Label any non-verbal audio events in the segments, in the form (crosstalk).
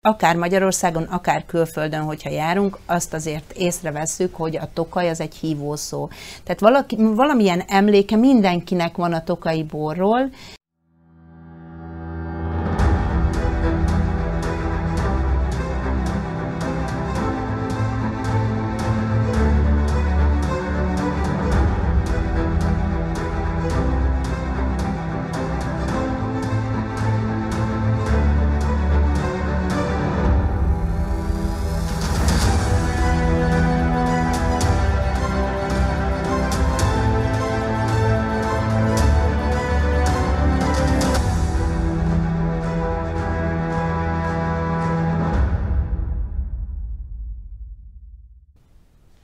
akár Magyarországon, akár külföldön, hogyha járunk, azt azért észrevesszük, hogy a tokaj az egy hívószó. Tehát valaki, valamilyen emléke mindenkinek van a tokai borról,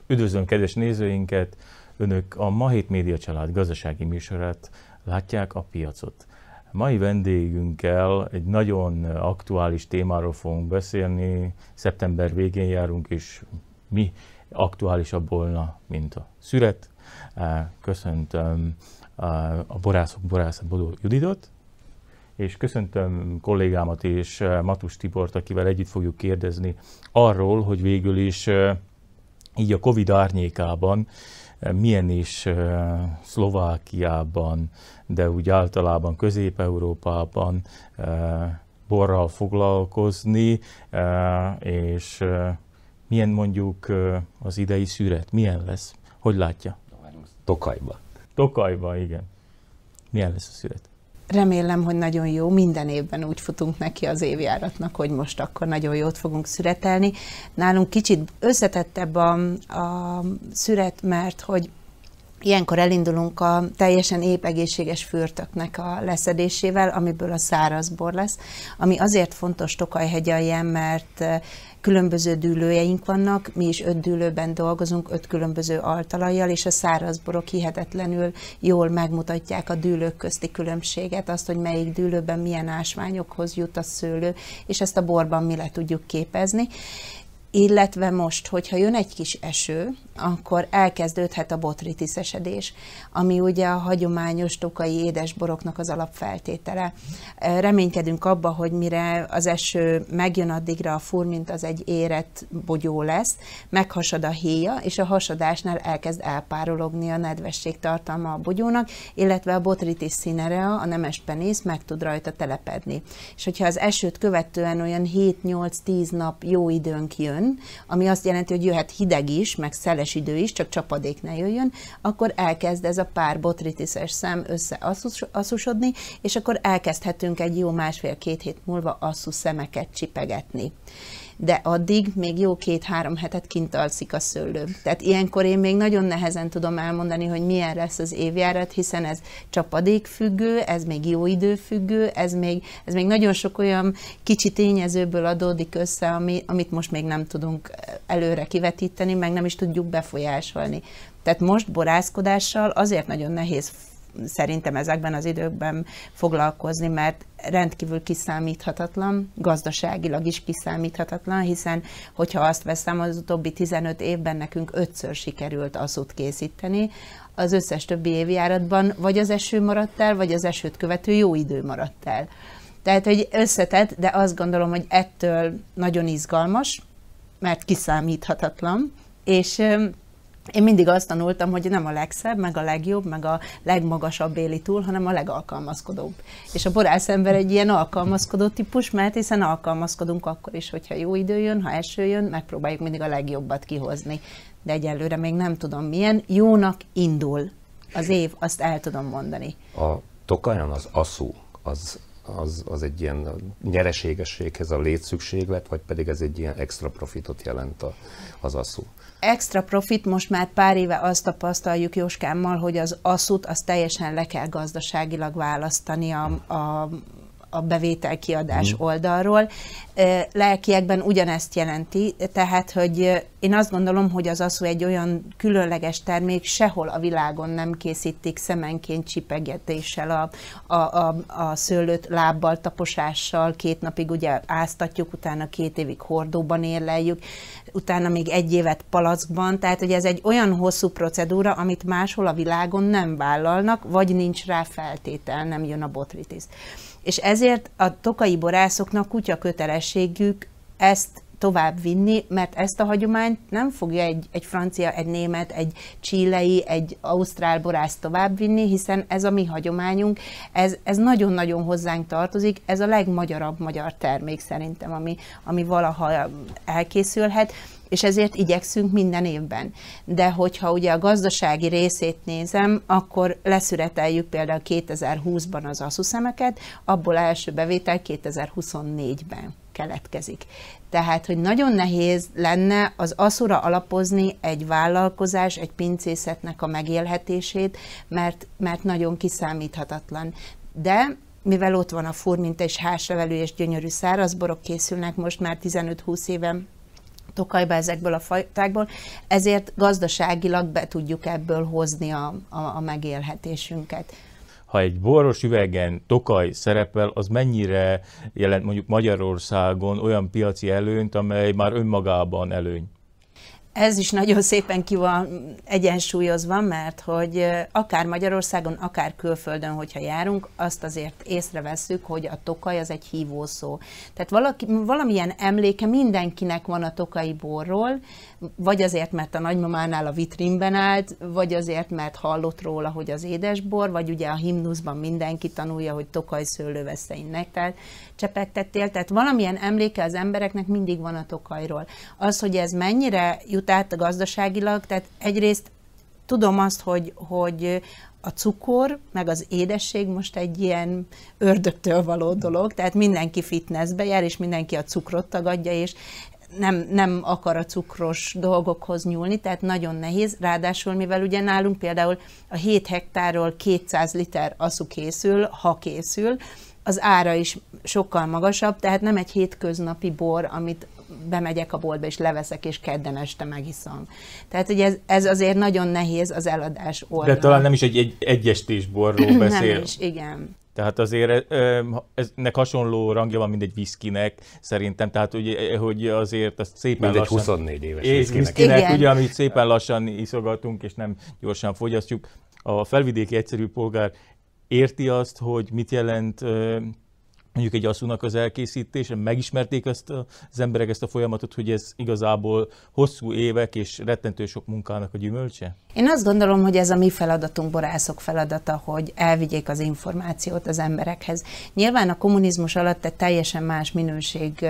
Üdvözlöm kedves nézőinket! Önök a Ma Hét Média Család gazdasági műsorát látják a piacot. Mai vendégünkkel egy nagyon aktuális témáról fogunk beszélni. Szeptember végén járunk, és mi aktuálisabb volna, mint a szüret. Köszöntöm a borászok borászat Bodó Juditot, és köszöntöm kollégámat és Matus Tibort, akivel együtt fogjuk kérdezni arról, hogy végül is így a Covid árnyékában eh, milyen is eh, Szlovákiában, de úgy általában Közép-Európában eh, borral foglalkozni, és milyen mondjuk az idei szüret, milyen lesz? Hogy látja? Tokajba. Tokajba, igen. Milyen lesz a szüret? Remélem, hogy nagyon jó. Minden évben úgy futunk neki az évjáratnak, hogy most akkor nagyon jót fogunk szüretelni. Nálunk kicsit összetettebb a, a szüret, mert hogy Ilyenkor elindulunk a teljesen épp egészséges fürtöknek a leszedésével, amiből a száraz bor lesz, ami azért fontos Tokajhegyaljen, mert különböző dűlőjeink vannak, mi is öt dűlőben dolgozunk, öt különböző altalajjal, és a szárazborok hihetetlenül jól megmutatják a dűlők közti különbséget, azt, hogy melyik dűlőben milyen ásványokhoz jut a szőlő, és ezt a borban mi le tudjuk képezni. Illetve most, hogyha jön egy kis eső, akkor elkezdődhet a botritis esedés, ami ugye a hagyományos tokai édesboroknak az alapfeltétele. Reménykedünk abba, hogy mire az eső megjön addigra a fur, mint az egy érett bogyó lesz, meghasad a héja, és a hasadásnál elkezd elpárologni a nedvesség tartalma a bogyónak, illetve a botritis színerea, a nemes penész meg tud rajta telepedni. És hogyha az esőt követően olyan 7-8-10 nap jó időnk jön, ami azt jelenti, hogy jöhet hideg is, meg szeles szeles idő is, csak csapadék ne jöjjön, akkor elkezd ez a pár botritises szem összeasszusodni, és akkor elkezdhetünk egy jó másfél-két hét múlva asszú szemeket csipegetni de addig még jó két-három hetet kint alszik a szőlő. Tehát ilyenkor én még nagyon nehezen tudom elmondani, hogy milyen lesz az évjárat, hiszen ez csapadékfüggő, ez még jó időfüggő, ez még, ez még nagyon sok olyan kicsi tényezőből adódik össze, ami, amit most még nem tudunk előre kivetíteni, meg nem is tudjuk befolyásolni. Tehát most borászkodással azért nagyon nehéz szerintem ezekben az időkben foglalkozni, mert rendkívül kiszámíthatatlan, gazdaságilag is kiszámíthatatlan, hiszen hogyha azt veszem, az utóbbi 15 évben nekünk ötször sikerült azut készíteni, az összes többi évjáratban vagy az eső maradt el, vagy az esőt követő jó idő maradt el. Tehát, hogy összetett, de azt gondolom, hogy ettől nagyon izgalmas, mert kiszámíthatatlan, és én mindig azt tanultam, hogy nem a legszebb, meg a legjobb, meg a legmagasabb éli túl, hanem a legalkalmazkodóbb. És a borász ember egy ilyen alkalmazkodó típus, mert hiszen alkalmazkodunk akkor is, hogyha jó idő jön, ha eső jön, megpróbáljuk mindig a legjobbat kihozni. De egyelőre még nem tudom milyen. Jónak indul az év, azt el tudom mondani. A Tokajon az aszú, az az, az egy ilyen nyereségességhez a létszükséglet, vagy pedig ez egy ilyen extra profitot jelent a, az aszú? extra profit, most már pár éve azt tapasztaljuk Jóskámmal, hogy az asszut az teljesen le kell gazdaságilag választani a, a a bevétel-kiadás mm. oldalról. Lelkiekben ugyanezt jelenti, tehát, hogy én azt gondolom, hogy az aszú egy olyan különleges termék, sehol a világon nem készítik szemenként csipegetéssel a, a, a, a szőlőt lábbal, taposással, két napig ugye áztatjuk, utána két évig hordóban érleljük, utána még egy évet palackban, tehát hogy ez egy olyan hosszú procedúra, amit máshol a világon nem vállalnak, vagy nincs rá feltétel, nem jön a botritis és ezért a tokai borászoknak kutya kötelességük ezt tovább vinni, mert ezt a hagyományt nem fogja egy, egy francia, egy német, egy csílei, egy ausztrál borász tovább vinni, hiszen ez a mi hagyományunk, ez, ez nagyon-nagyon hozzánk tartozik, ez a legmagyarabb magyar termék szerintem, ami, ami valaha elkészülhet, és ezért igyekszünk minden évben. De hogyha ugye a gazdasági részét nézem, akkor leszüreteljük például 2020-ban az aszuszemeket, abból első bevétel 2024-ben keletkezik. Tehát, hogy nagyon nehéz lenne az aszura alapozni egy vállalkozás, egy pincészetnek a megélhetését, mert, mert nagyon kiszámíthatatlan. De mivel ott van a furminta és házsevelő és gyönyörű szárazborok készülnek most már 15-20 éve Tokajba ezekből a fajtákból, ezért gazdaságilag be tudjuk ebből hozni a, a, a megélhetésünket ha egy boros üvegen Tokaj szerepel, az mennyire jelent mondjuk Magyarországon olyan piaci előnyt, amely már önmagában előny? Ez is nagyon szépen ki van egyensúlyozva, mert hogy akár Magyarországon, akár külföldön, hogyha járunk, azt azért észrevesszük, hogy a tokaj az egy hívószó. Tehát valaki, valamilyen emléke mindenkinek van a tokai borról, vagy azért, mert a nagymamánál a vitrínben állt, vagy azért, mert hallott róla, hogy az édesbor, vagy ugye a himnuszban mindenki tanulja, hogy tokaj szőlőveszein nektár csepegtettél, tehát valamilyen emléke az embereknek mindig van a tokajról. Az, hogy ez mennyire jut át gazdaságilag, tehát egyrészt tudom azt, hogy, hogy a cukor, meg az édesség most egy ilyen ördögtől való dolog, tehát mindenki fitnessbe jár, és mindenki a cukrot tagadja, és nem, nem akar a cukros dolgokhoz nyúlni, tehát nagyon nehéz. Ráadásul, mivel ugye nálunk például a 7 hektárról 200 liter aszu készül, ha készül, az ára is sokkal magasabb, tehát nem egy hétköznapi bor, amit bemegyek a boltba, és leveszek, és kedden este megiszom. Tehát, hogy ez, ez azért nagyon nehéz az eladás oldalon. De talán nem is egy, egy egyestés borról (clears throat) beszél. nem is, igen. Tehát azért eznek hasonló rangja van, mint egy viszkinek, szerintem. Tehát, hogy, hogy azért azt szépen mint lassan... egy 24 éves viszkinek. viszkinek ugye, amit szépen lassan iszogatunk, és nem gyorsan fogyasztjuk. A felvidéki egyszerű polgár érti azt, hogy mit jelent mondjuk egy asszúnak az elkészítése, megismerték ezt az emberek ezt a folyamatot, hogy ez igazából hosszú évek és rettentő sok munkának a gyümölcse? Én azt gondolom, hogy ez a mi feladatunk, borászok feladata, hogy elvigyék az információt az emberekhez. Nyilván a kommunizmus alatt egy teljesen más minőség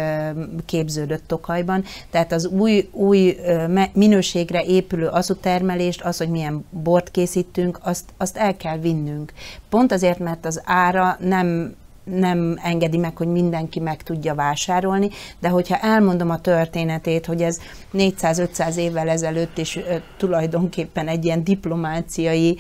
képződött Tokajban, tehát az új, új minőségre épülő azutermelést, az, hogy milyen bort készítünk, azt, azt el kell vinnünk. Pont azért, mert az ára nem nem engedi meg, hogy mindenki meg tudja vásárolni, de hogyha elmondom a történetét, hogy ez 400-500 évvel ezelőtt is tulajdonképpen egy ilyen diplomáciai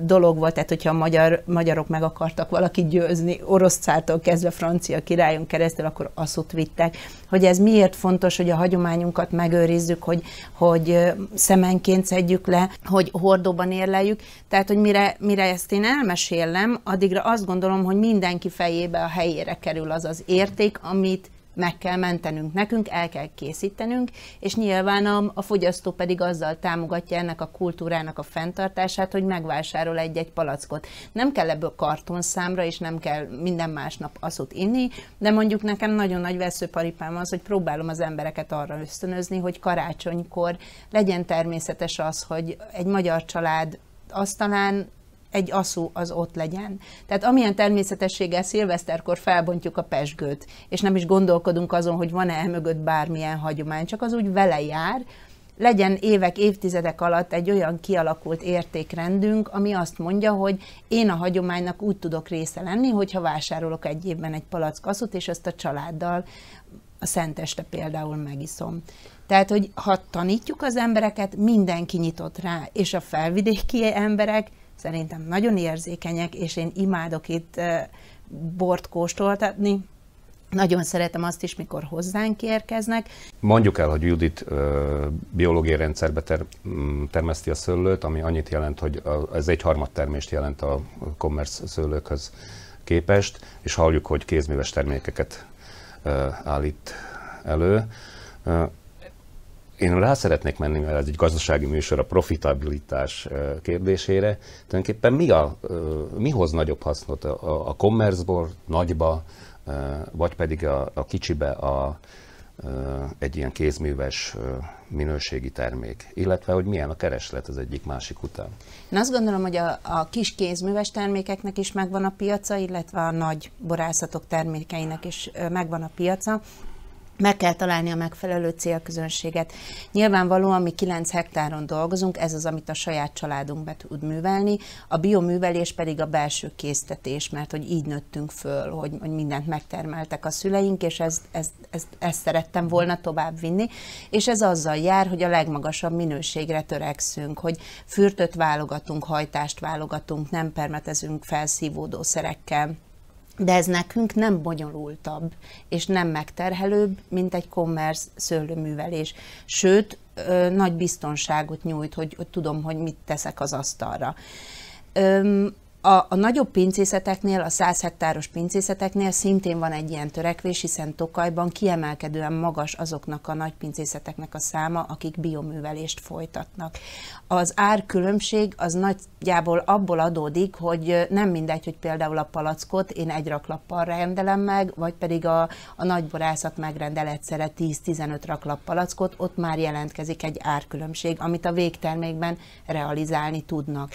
dolog volt, tehát hogyha a magyar, magyarok meg akartak valakit győzni, oroszcától kezdve francia királyon keresztül, akkor asszut vittek, hogy ez miért fontos, hogy a hagyományunkat megőrizzük, hogy, hogy szemenként szedjük le, hogy hordóban érleljük, tehát hogy mire, mire ezt én elmesélem, addigra azt gondolom, hogy minden mindenki fejébe a helyére kerül az az érték, amit meg kell mentenünk, nekünk el kell készítenünk, és nyilván a, a fogyasztó pedig azzal támogatja ennek a kultúrának a fenntartását, hogy megvásárol egy-egy palackot. Nem kell ebből kartonszámra, és nem kell minden másnap aszut inni, de mondjuk nekem nagyon nagy veszőparipám az, hogy próbálom az embereket arra ösztönözni, hogy karácsonykor legyen természetes az, hogy egy magyar család asztalán egy aszú az ott legyen. Tehát amilyen természetességgel szilveszterkor felbontjuk a pesgőt, és nem is gondolkodunk azon, hogy van-e e mögött bármilyen hagyomány, csak az úgy vele jár, legyen évek, évtizedek alatt egy olyan kialakult értékrendünk, ami azt mondja, hogy én a hagyománynak úgy tudok része lenni, hogyha vásárolok egy évben egy palack aszut, és ezt a családdal a Szenteste például megiszom. Tehát, hogy ha tanítjuk az embereket, mindenki nyitott rá, és a felvidéki emberek szerintem nagyon érzékenyek, és én imádok itt bort kóstoltatni, nagyon szeretem azt is, mikor hozzánk érkeznek. Mondjuk el, hogy Judit biológiai rendszerbe ter, mm, termeszti a szőlőt, ami annyit jelent, hogy ez egy harmad termést jelent a commerce szőlőkhöz képest, és halljuk, hogy kézműves termékeket állít elő. Én rá szeretnék menni, mert ez egy gazdasági műsor, a profitabilitás kérdésére. Tulajdonképpen mi, a, mi hoz nagyobb hasznot a, a commerce nagyba, vagy pedig a, a kicsibe, a, egy ilyen kézműves minőségi termék, illetve hogy milyen a kereslet az egyik másik után. Én azt gondolom, hogy a, a kis kézműves termékeknek is megvan a piaca, illetve a nagy borászatok termékeinek is megvan a piaca. Meg kell találni a megfelelő célközönséget. Nyilvánvalóan mi 9 hektáron dolgozunk, ez az, amit a saját családunk be tud művelni. A bioművelés pedig a belső késztetés, mert hogy így nőttünk föl, hogy, hogy mindent megtermeltek a szüleink, és ezt, ezt, ezt, ezt szerettem volna tovább vinni. És ez azzal jár, hogy a legmagasabb minőségre törekszünk, hogy fürtöt válogatunk, hajtást válogatunk, nem permetezünk felszívódószerekkel de ez nekünk nem bonyolultabb, és nem megterhelőbb, mint egy commerce szőlőművelés. Sőt, ö, nagy biztonságot nyújt, hogy, hogy tudom, hogy mit teszek az asztalra. Öm, a, a nagyobb pincészeteknél, a 100 hektáros pincészeteknél szintén van egy ilyen törekvés, hiszen Tokajban kiemelkedően magas azoknak a nagy pincészeteknek a száma, akik bioművelést folytatnak. Az árkülönbség az nagyjából abból adódik, hogy nem mindegy, hogy például a palackot én egy raklappal rendelem meg, vagy pedig a, a nagyborászat megrendel egyszerre 10-15 raklap palackot, ott már jelentkezik egy árkülönbség, amit a végtermékben realizálni tudnak.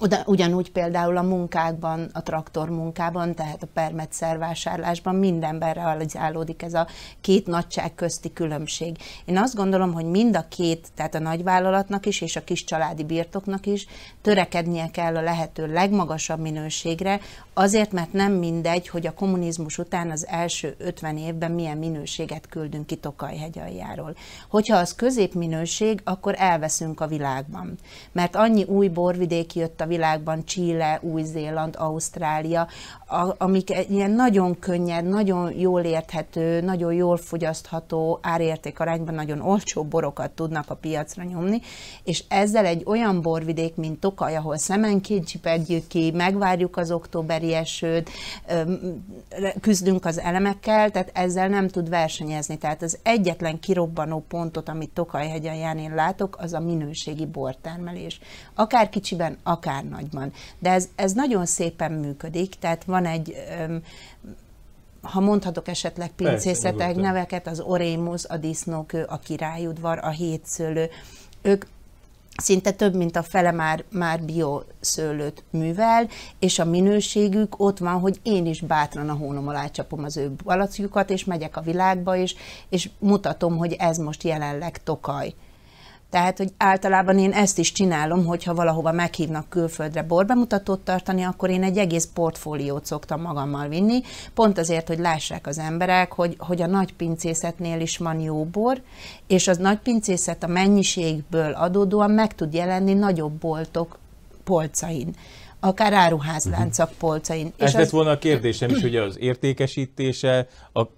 Oda, ugyanúgy például a munkákban, a traktor munkában, tehát a permetszer vásárlásban mindenben realizálódik ez a két nagyság közti különbség. Én azt gondolom, hogy mind a két, tehát a nagyvállalatnak is és a kis családi birtoknak is törekednie kell a lehető legmagasabb minőségre, azért, mert nem mindegy, hogy a kommunizmus után az első 50 évben milyen minőséget küldünk ki Tokajhegy aljáról. Hogyha az középminőség, akkor elveszünk a világban. Mert annyi új borvidék jött a világban, Chile, Új-Zéland, Ausztrália, a, amik ilyen nagyon könnyed, nagyon jól érthető, nagyon jól fogyasztható árérték arányban nagyon olcsó borokat tudnak a piacra nyomni, és ezzel egy olyan borvidék, mint Tokaj, ahol szemenként csipedjük ki, megvárjuk az októberi esőt, küzdünk az elemekkel, tehát ezzel nem tud versenyezni. Tehát az egyetlen kirobbanó pontot, amit Tokajhegyen én látok, az a minőségi bortermelés. Akár kicsiben, akár nagyban. De ez, ez nagyon szépen működik, tehát van egy ha mondhatok esetleg pincészetek neveket, az Orémus, a disznókő, a királyudvar, a hétszőlő, ők szinte több, mint a fele már, már bioszőlőt művel, és a minőségük ott van, hogy én is bátran a hónom alá csapom az ő palacjukat, és megyek a világba, és, és mutatom, hogy ez most jelenleg tokaj. Tehát, hogy általában én ezt is csinálom, hogyha valahova meghívnak külföldre borbemutatót tartani, akkor én egy egész portfóliót szoktam magammal vinni, pont azért, hogy lássák az emberek, hogy, hogy a nagy pincészetnél is van jó bor, és az nagy pincészet a mennyiségből adódóan meg tud jelenni nagyobb boltok polcain akár áruházláncak polcain. Ez és lett az... volna a kérdésem is, hogy az értékesítése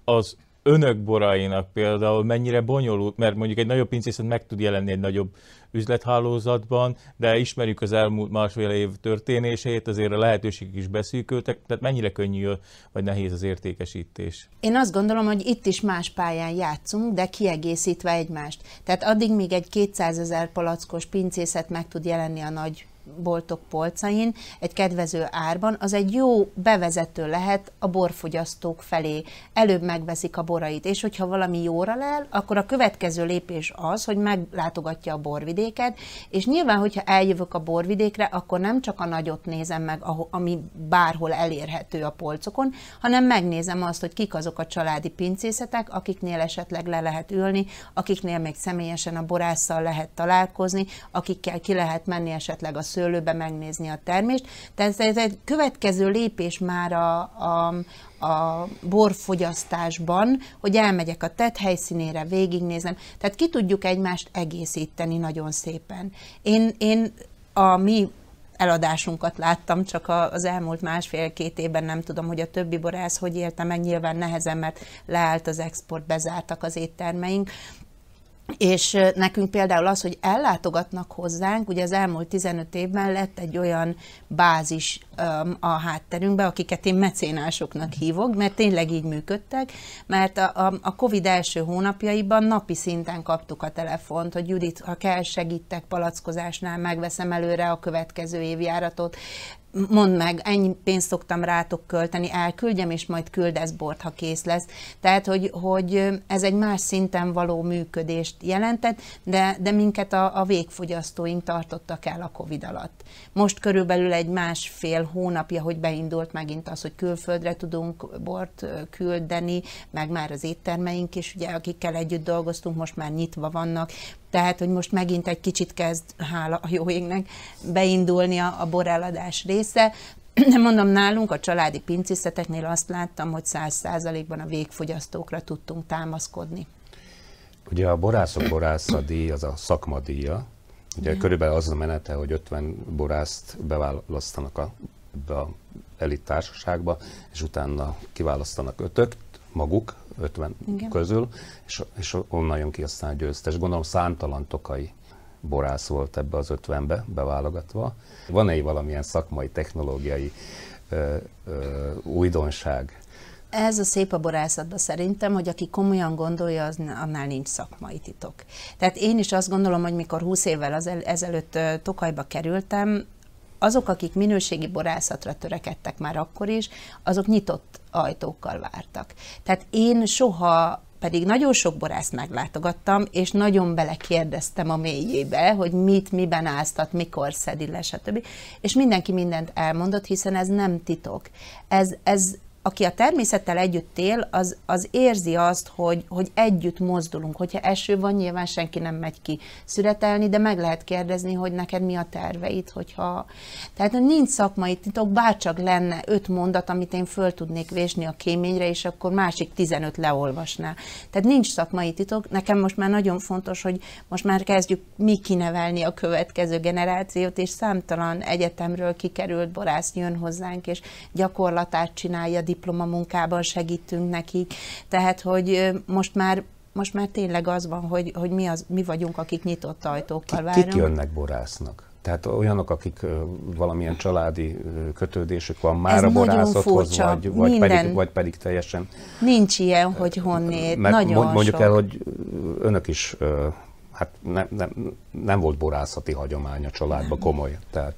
az önök borainak például mennyire bonyolult, mert mondjuk egy nagyobb pincészet meg tud jelenni egy nagyobb üzlethálózatban, de ismerjük az elmúlt másfél év történését, azért a lehetőségek is beszűkültek, tehát mennyire könnyű vagy nehéz az értékesítés? Én azt gondolom, hogy itt is más pályán játszunk, de kiegészítve egymást. Tehát addig még egy 200 ezer palackos pincészet meg tud jelenni a nagy boltok polcain egy kedvező árban, az egy jó bevezető lehet a borfogyasztók felé. Előbb megveszik a borait, és hogyha valami jóra lel, akkor a következő lépés az, hogy meglátogatja a borvidéket, és nyilván, hogyha eljövök a borvidékre, akkor nem csak a nagyot nézem meg, ami bárhol elérhető a polcokon, hanem megnézem azt, hogy kik azok a családi pincészetek, akiknél esetleg le lehet ülni, akiknél még személyesen a borásszal lehet találkozni, akikkel ki lehet menni esetleg a szőlőbe megnézni a termést. Tehát ez egy következő lépés már a, a, a borfogyasztásban, hogy elmegyek a tett helyszínére, végignézem. Tehát ki tudjuk egymást egészíteni nagyon szépen. Én, én a mi eladásunkat láttam, csak az elmúlt másfél-két évben nem tudom, hogy a többi borász hogy élte meg, nyilván nehezen, mert leállt az export, bezártak az éttermeink, és nekünk például az, hogy ellátogatnak hozzánk, ugye az elmúlt 15 évben lett egy olyan bázis a hátterünkbe, akiket én mecénásoknak hívok, mert tényleg így működtek, mert a, a, a Covid első hónapjaiban napi szinten kaptuk a telefont, hogy Judit, ha kell segítek palackozásnál, megveszem előre a következő évjáratot, mondd meg, ennyi pénzt szoktam rátok költeni, elküldjem, és majd küldesz bort, ha kész lesz. Tehát, hogy, hogy ez egy más szinten való működést jelentett, de, de minket a, a végfogyasztóink tartottak el a Covid alatt. Most körülbelül egy másfél hónapja, hogy beindult megint az, hogy külföldre tudunk bort küldeni, meg már az éttermeink is, ugye, akikkel együtt dolgoztunk, most már nyitva vannak, tehát, hogy most megint egy kicsit kezd, hála a jó égnek, beindulni a, a boreladás része. De (clears throat) mondom, nálunk a családi pincészeteknél azt láttam, hogy száz százalékban a végfogyasztókra tudtunk támaszkodni. Ugye a borászok borászadíj, az a szakmadíja, ugye Igen. körülbelül az a menete, hogy 50 borászt beválasztanak a, a elit társaságba, és utána kiválasztanak ötök, maguk, 50 Igen. közül, és, és onnan jön ki aztán a győztes. Gondolom számtalan tokai borász volt ebbe az 50-be beválogatva. Van-e valamilyen szakmai, technológiai ö, ö, újdonság? Ez a szép a borászatban szerintem, hogy aki komolyan gondolja, az annál nincs szakmai titok. Tehát én is azt gondolom, hogy mikor 20 évvel az ezelőtt Tokajba kerültem, azok, akik minőségi borászatra törekedtek már akkor is, azok nyitott ajtókkal vártak. Tehát én soha pedig nagyon sok borászt meglátogattam, és nagyon belekérdeztem a mélyébe, hogy mit, miben áztat, mikor szedi le, stb. És mindenki mindent elmondott, hiszen ez nem titok. Ez, ez aki a természettel együtt él, az, az érzi azt, hogy, hogy együtt mozdulunk. Hogyha eső van, nyilván senki nem megy ki szüretelni, de meg lehet kérdezni, hogy neked mi a terveid, hogyha... Tehát nincs szakmai titok, bárcsak lenne öt mondat, amit én föl tudnék vésni a kéményre, és akkor másik 15 leolvasná. Tehát nincs szakmai titok. Nekem most már nagyon fontos, hogy most már kezdjük mi kinevelni a következő generációt, és számtalan egyetemről kikerült borász jön hozzánk, és gyakorlatát csinálja, diplomamunkában segítünk nekik, tehát hogy most már most már tényleg az van, hogy, hogy mi, az, mi vagyunk, akik nyitott ajtókkal várunk. Kik jönnek borásznak? Tehát olyanok, akik valamilyen családi kötődésük van már Ez a borászathoz, vagy, vagy, pedig, vagy pedig teljesen... Nincs ilyen, hogy honnét, Mert nagyon Mondjuk sok. el, hogy önök is, hát nem, nem, nem volt borászati hagyomány a családban komoly. Tehát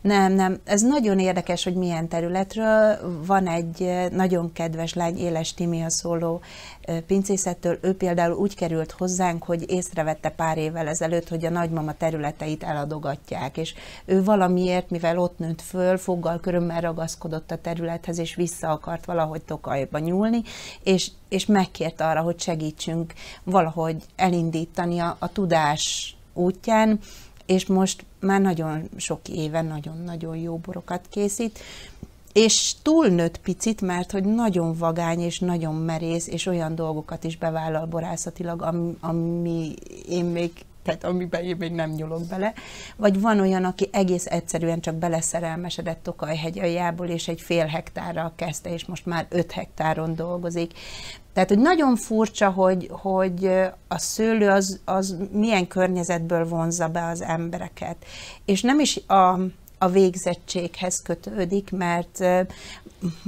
nem, nem. Ez nagyon érdekes, hogy milyen területről. Van egy eh, nagyon kedves lány, Éles a szóló eh, pincészettől. Ő például úgy került hozzánk, hogy észrevette pár évvel ezelőtt, hogy a nagymama területeit eladogatják, és ő valamiért, mivel ott nőtt föl, foggal körömmel ragaszkodott a területhez, és vissza akart valahogy Tokajba nyúlni, és, és megkért arra, hogy segítsünk valahogy elindítani a, a tudás útján, és most már nagyon sok éve nagyon-nagyon jó borokat készít, és túlnőtt picit, mert hogy nagyon vagány és nagyon merész, és olyan dolgokat is bevállal borászatilag, ami, ami én még tehát amiben én még nem nyúlok bele. Vagy van olyan, aki egész egyszerűen csak beleszerelmesedett Tokajhegy aljából, és egy fél hektárral kezdte, és most már öt hektáron dolgozik. Tehát, hogy nagyon furcsa, hogy, hogy a szőlő az, az milyen környezetből vonza be az embereket. És nem is a, a végzettséghez kötődik, mert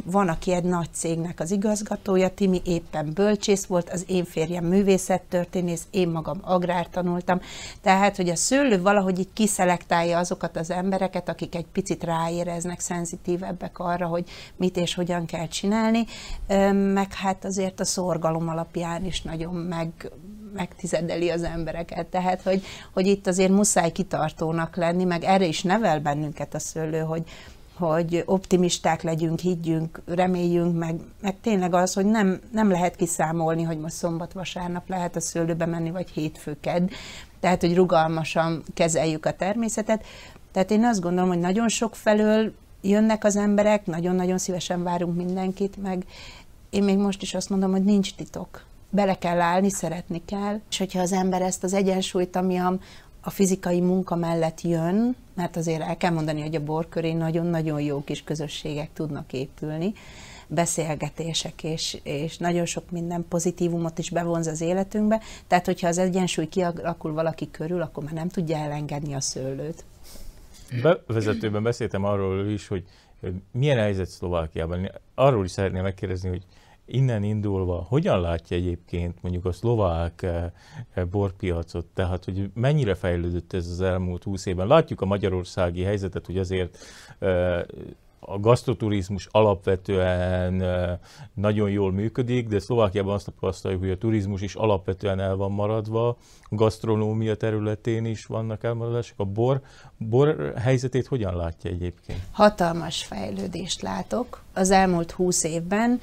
van, aki egy nagy cégnek az igazgatója, Timi éppen bölcsész volt, az én férjem művészettörténész, én magam agrár tanultam, tehát, hogy a szőlő valahogy így kiszelektálja azokat az embereket, akik egy picit ráéreznek, szenzitívebbek arra, hogy mit és hogyan kell csinálni, meg hát azért a szorgalom alapján is nagyon meg, megtizedeli az embereket. Tehát, hogy, hogy itt azért muszáj kitartónak lenni, meg erre is nevel bennünket a szőlő, hogy, hogy optimisták legyünk, higgyünk, reméljünk, meg, meg tényleg az, hogy nem, nem lehet kiszámolni, hogy most szombat-vasárnap lehet a szőlőbe menni, vagy hétfőked. Tehát, hogy rugalmasan kezeljük a természetet. Tehát én azt gondolom, hogy nagyon sok felől jönnek az emberek, nagyon-nagyon szívesen várunk mindenkit, meg én még most is azt mondom, hogy nincs titok. Bele kell állni, szeretni kell, és hogyha az ember ezt az egyensúlyt, ami a, a fizikai munka mellett jön, mert azért el kell mondani, hogy a bor köré nagyon-nagyon jó kis közösségek tudnak épülni, beszélgetések, és, és nagyon sok minden pozitívumot is bevonz az életünkbe. Tehát, hogyha az egyensúly kialakul valaki körül, akkor már nem tudja elengedni a szőlőt. Bevezetőben beszéltem arról is, hogy milyen helyzet Szlovákiában. Arról is szeretném megkérdezni, hogy innen indulva, hogyan látja egyébként mondjuk a szlovák borpiacot, tehát hogy mennyire fejlődött ez az elmúlt húsz évben? Látjuk a magyarországi helyzetet, hogy azért a gasztroturizmus alapvetően nagyon jól működik, de Szlovákiában azt tapasztaljuk, hogy a turizmus is alapvetően el van maradva, a gasztronómia területén is vannak elmaradások. A bor, bor helyzetét hogyan látja egyébként? Hatalmas fejlődést látok az elmúlt húsz évben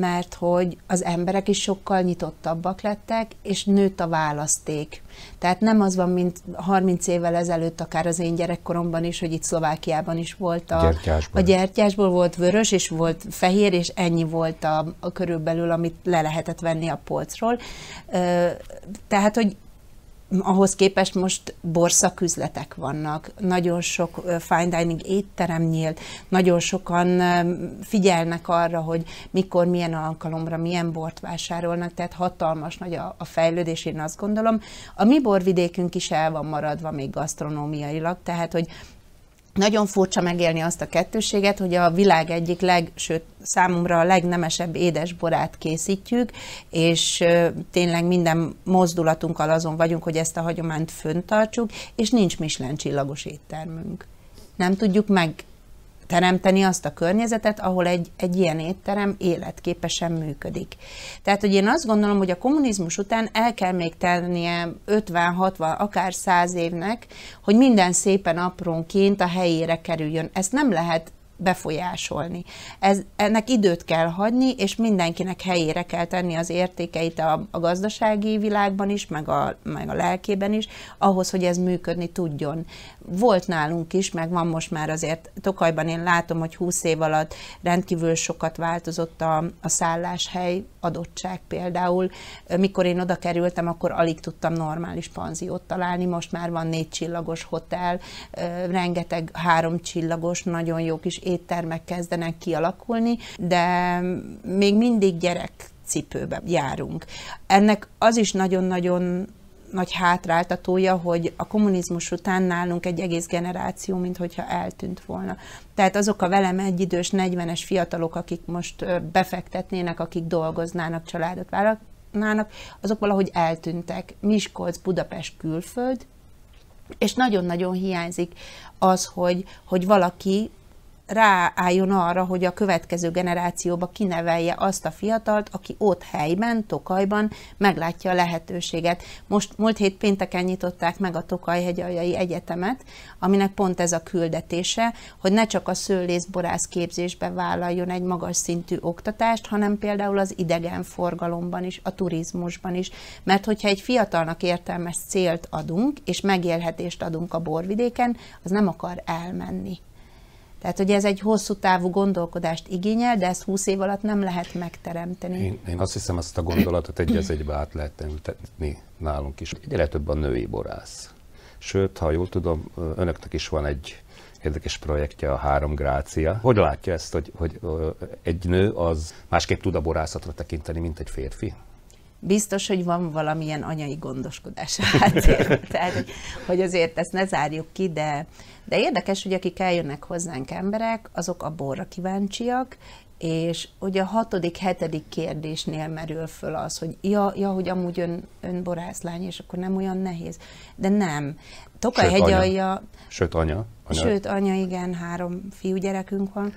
mert hogy az emberek is sokkal nyitottabbak lettek, és nőtt a választék. Tehát nem az van, mint 30 évvel ezelőtt, akár az én gyerekkoromban is, hogy itt Szlovákiában is volt a gyertyásból. A gyertyásból volt vörös, és volt fehér, és ennyi volt a, a körülbelül, amit le lehetett venni a polcról. Tehát, hogy ahhoz képest most borszaküzletek vannak, nagyon sok fine dining étterem nyílt, nagyon sokan figyelnek arra, hogy mikor, milyen alkalomra, milyen bort vásárolnak, tehát hatalmas nagy a, fejlődés, én azt gondolom. A mi borvidékünk is el van maradva még gasztronómiailag, tehát hogy nagyon furcsa megélni azt a kettőséget, hogy a világ egyik leg, sőt számomra a legnemesebb édesborát készítjük, és tényleg minden mozdulatunkkal azon vagyunk, hogy ezt a hagyományt föntartsuk, és nincs Michelin csillagos éttermünk. Nem tudjuk meg teremteni azt a környezetet, ahol egy, egy ilyen étterem életképesen működik. Tehát, hogy én azt gondolom, hogy a kommunizmus után el kell még tennie 50-60, akár 100 évnek, hogy minden szépen aprónként a helyére kerüljön. Ezt nem lehet befolyásolni. Ez, ennek időt kell hagyni, és mindenkinek helyére kell tenni az értékeit a, a gazdasági világban is, meg a, meg a lelkében is, ahhoz, hogy ez működni tudjon. Volt nálunk is, meg van most már azért, Tokajban én látom, hogy 20 év alatt rendkívül sokat változott a, a szálláshely adottság például. Mikor én oda kerültem, akkor alig tudtam normális panziót találni, most már van négy csillagos hotel, rengeteg három csillagos, nagyon jó kis éttermek kezdenek kialakulni, de még mindig gyerek cipőbe járunk. Ennek az is nagyon-nagyon nagy hátráltatója, hogy a kommunizmus után nálunk egy egész generáció, mint hogyha eltűnt volna. Tehát azok a velem egyidős 40-es fiatalok, akik most befektetnének, akik dolgoznának, családot vállalnának, azok valahogy eltűntek. Miskolc, Budapest, külföld, és nagyon-nagyon hiányzik az, hogy, hogy valaki ráálljon arra, hogy a következő generációba kinevelje azt a fiatalt, aki ott helyben, Tokajban meglátja a lehetőséget. Most múlt hét pénteken nyitották meg a Tokajhegyaljai Egyetemet, aminek pont ez a küldetése, hogy ne csak a szőlészborász képzésbe vállaljon egy magas szintű oktatást, hanem például az idegenforgalomban is, a turizmusban is. Mert hogyha egy fiatalnak értelmes célt adunk, és megélhetést adunk a borvidéken, az nem akar elmenni. Tehát, hogy ez egy hosszú távú gondolkodást igényel, de ezt 20 év alatt nem lehet megteremteni. Én, én azt hiszem, ezt a gondolatot egy az egybe át lehet ültetni nálunk is. Egyre több a női borász. Sőt, ha jól tudom, önöknek is van egy érdekes projektje, a Három Grácia. Hogy látja ezt, hogy, hogy egy nő az másképp tud a borászatra tekinteni, mint egy férfi? Biztos, hogy van valamilyen anyai gondoskodás háttérben. (laughs) Tehát, hogy azért ezt ne zárjuk ki, de, de érdekes, hogy akik eljönnek hozzánk emberek, azok a borra kíváncsiak, és ugye a hatodik, hetedik kérdésnél merül föl az, hogy ja, ja hogy amúgy ön, ön borászlány, és akkor nem olyan nehéz. De nem. Tokaj Sőt, anya. Sőt, anya. anya. Sőt, anya, igen, három fiúgyerekünk van.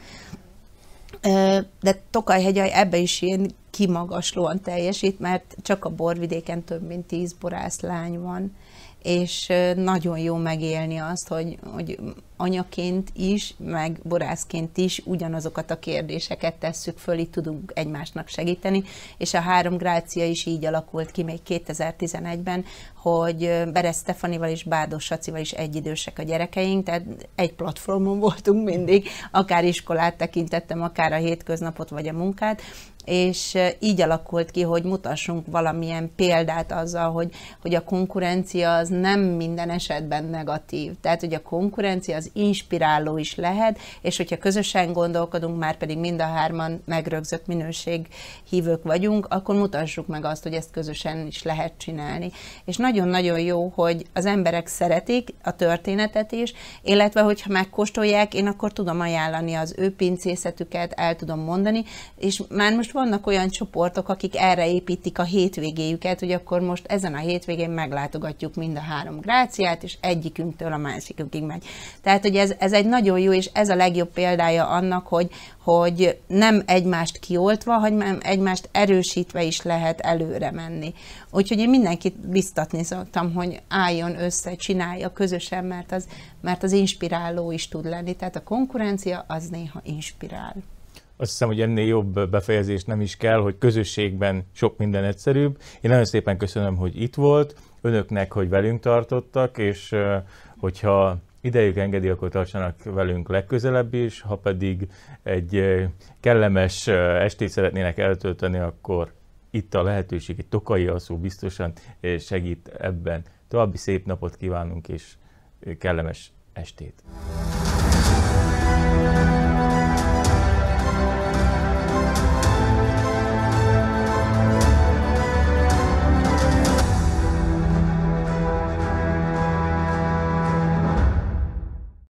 De Tokaj-hegyaj ebbe is ilyen kimagaslóan teljesít, mert csak a borvidéken több mint tíz borászlány van, és nagyon jó megélni azt, hogy, hogy anyaként is, meg borászként is ugyanazokat a kérdéseket tesszük föl, itt tudunk egymásnak segíteni, és a három grácia is így alakult ki még 2011-ben, hogy Beres Stefanival és Bádos Sacival is egyidősek a gyerekeink, tehát egy platformon voltunk mindig, akár iskolát tekintettem, akár a hétköznapot vagy a munkát, és így alakult ki, hogy mutassunk valamilyen példát azzal, hogy, hogy a konkurencia az nem minden esetben negatív. Tehát, hogy a konkurencia az inspiráló is lehet, és hogyha közösen gondolkodunk, már pedig mind a hárman megrögzött minőség hívők vagyunk, akkor mutassuk meg azt, hogy ezt közösen is lehet csinálni. És nagyon-nagyon jó, hogy az emberek szeretik a történetet is, illetve hogyha megkóstolják, én akkor tudom ajánlani az ő pincészetüket, el tudom mondani, és már most vannak olyan csoportok, akik erre építik a hétvégéjüket, hogy akkor most ezen a hétvégén meglátogatjuk mind a három gráciát, és egyikünktől a másikukig megy. Tehát, hogy ez, ez egy nagyon jó, és ez a legjobb példája annak, hogy, hogy nem egymást kioltva, hanem egymást erősítve is lehet előre menni. Úgyhogy én mindenkit biztatni szoktam, hogy álljon össze, csinálja közösen, mert az, mert az inspiráló is tud lenni. Tehát a konkurencia az néha inspirál. Azt hiszem, hogy ennél jobb befejezés nem is kell, hogy közösségben sok minden egyszerűbb. Én nagyon szépen köszönöm, hogy itt volt, önöknek, hogy velünk tartottak, és hogyha idejük engedi, akkor tartsanak velünk legközelebb is, ha pedig egy kellemes estét szeretnének eltölteni, akkor itt a lehetőség, egy tokai alszó biztosan segít ebben. További szép napot kívánunk, és kellemes estét!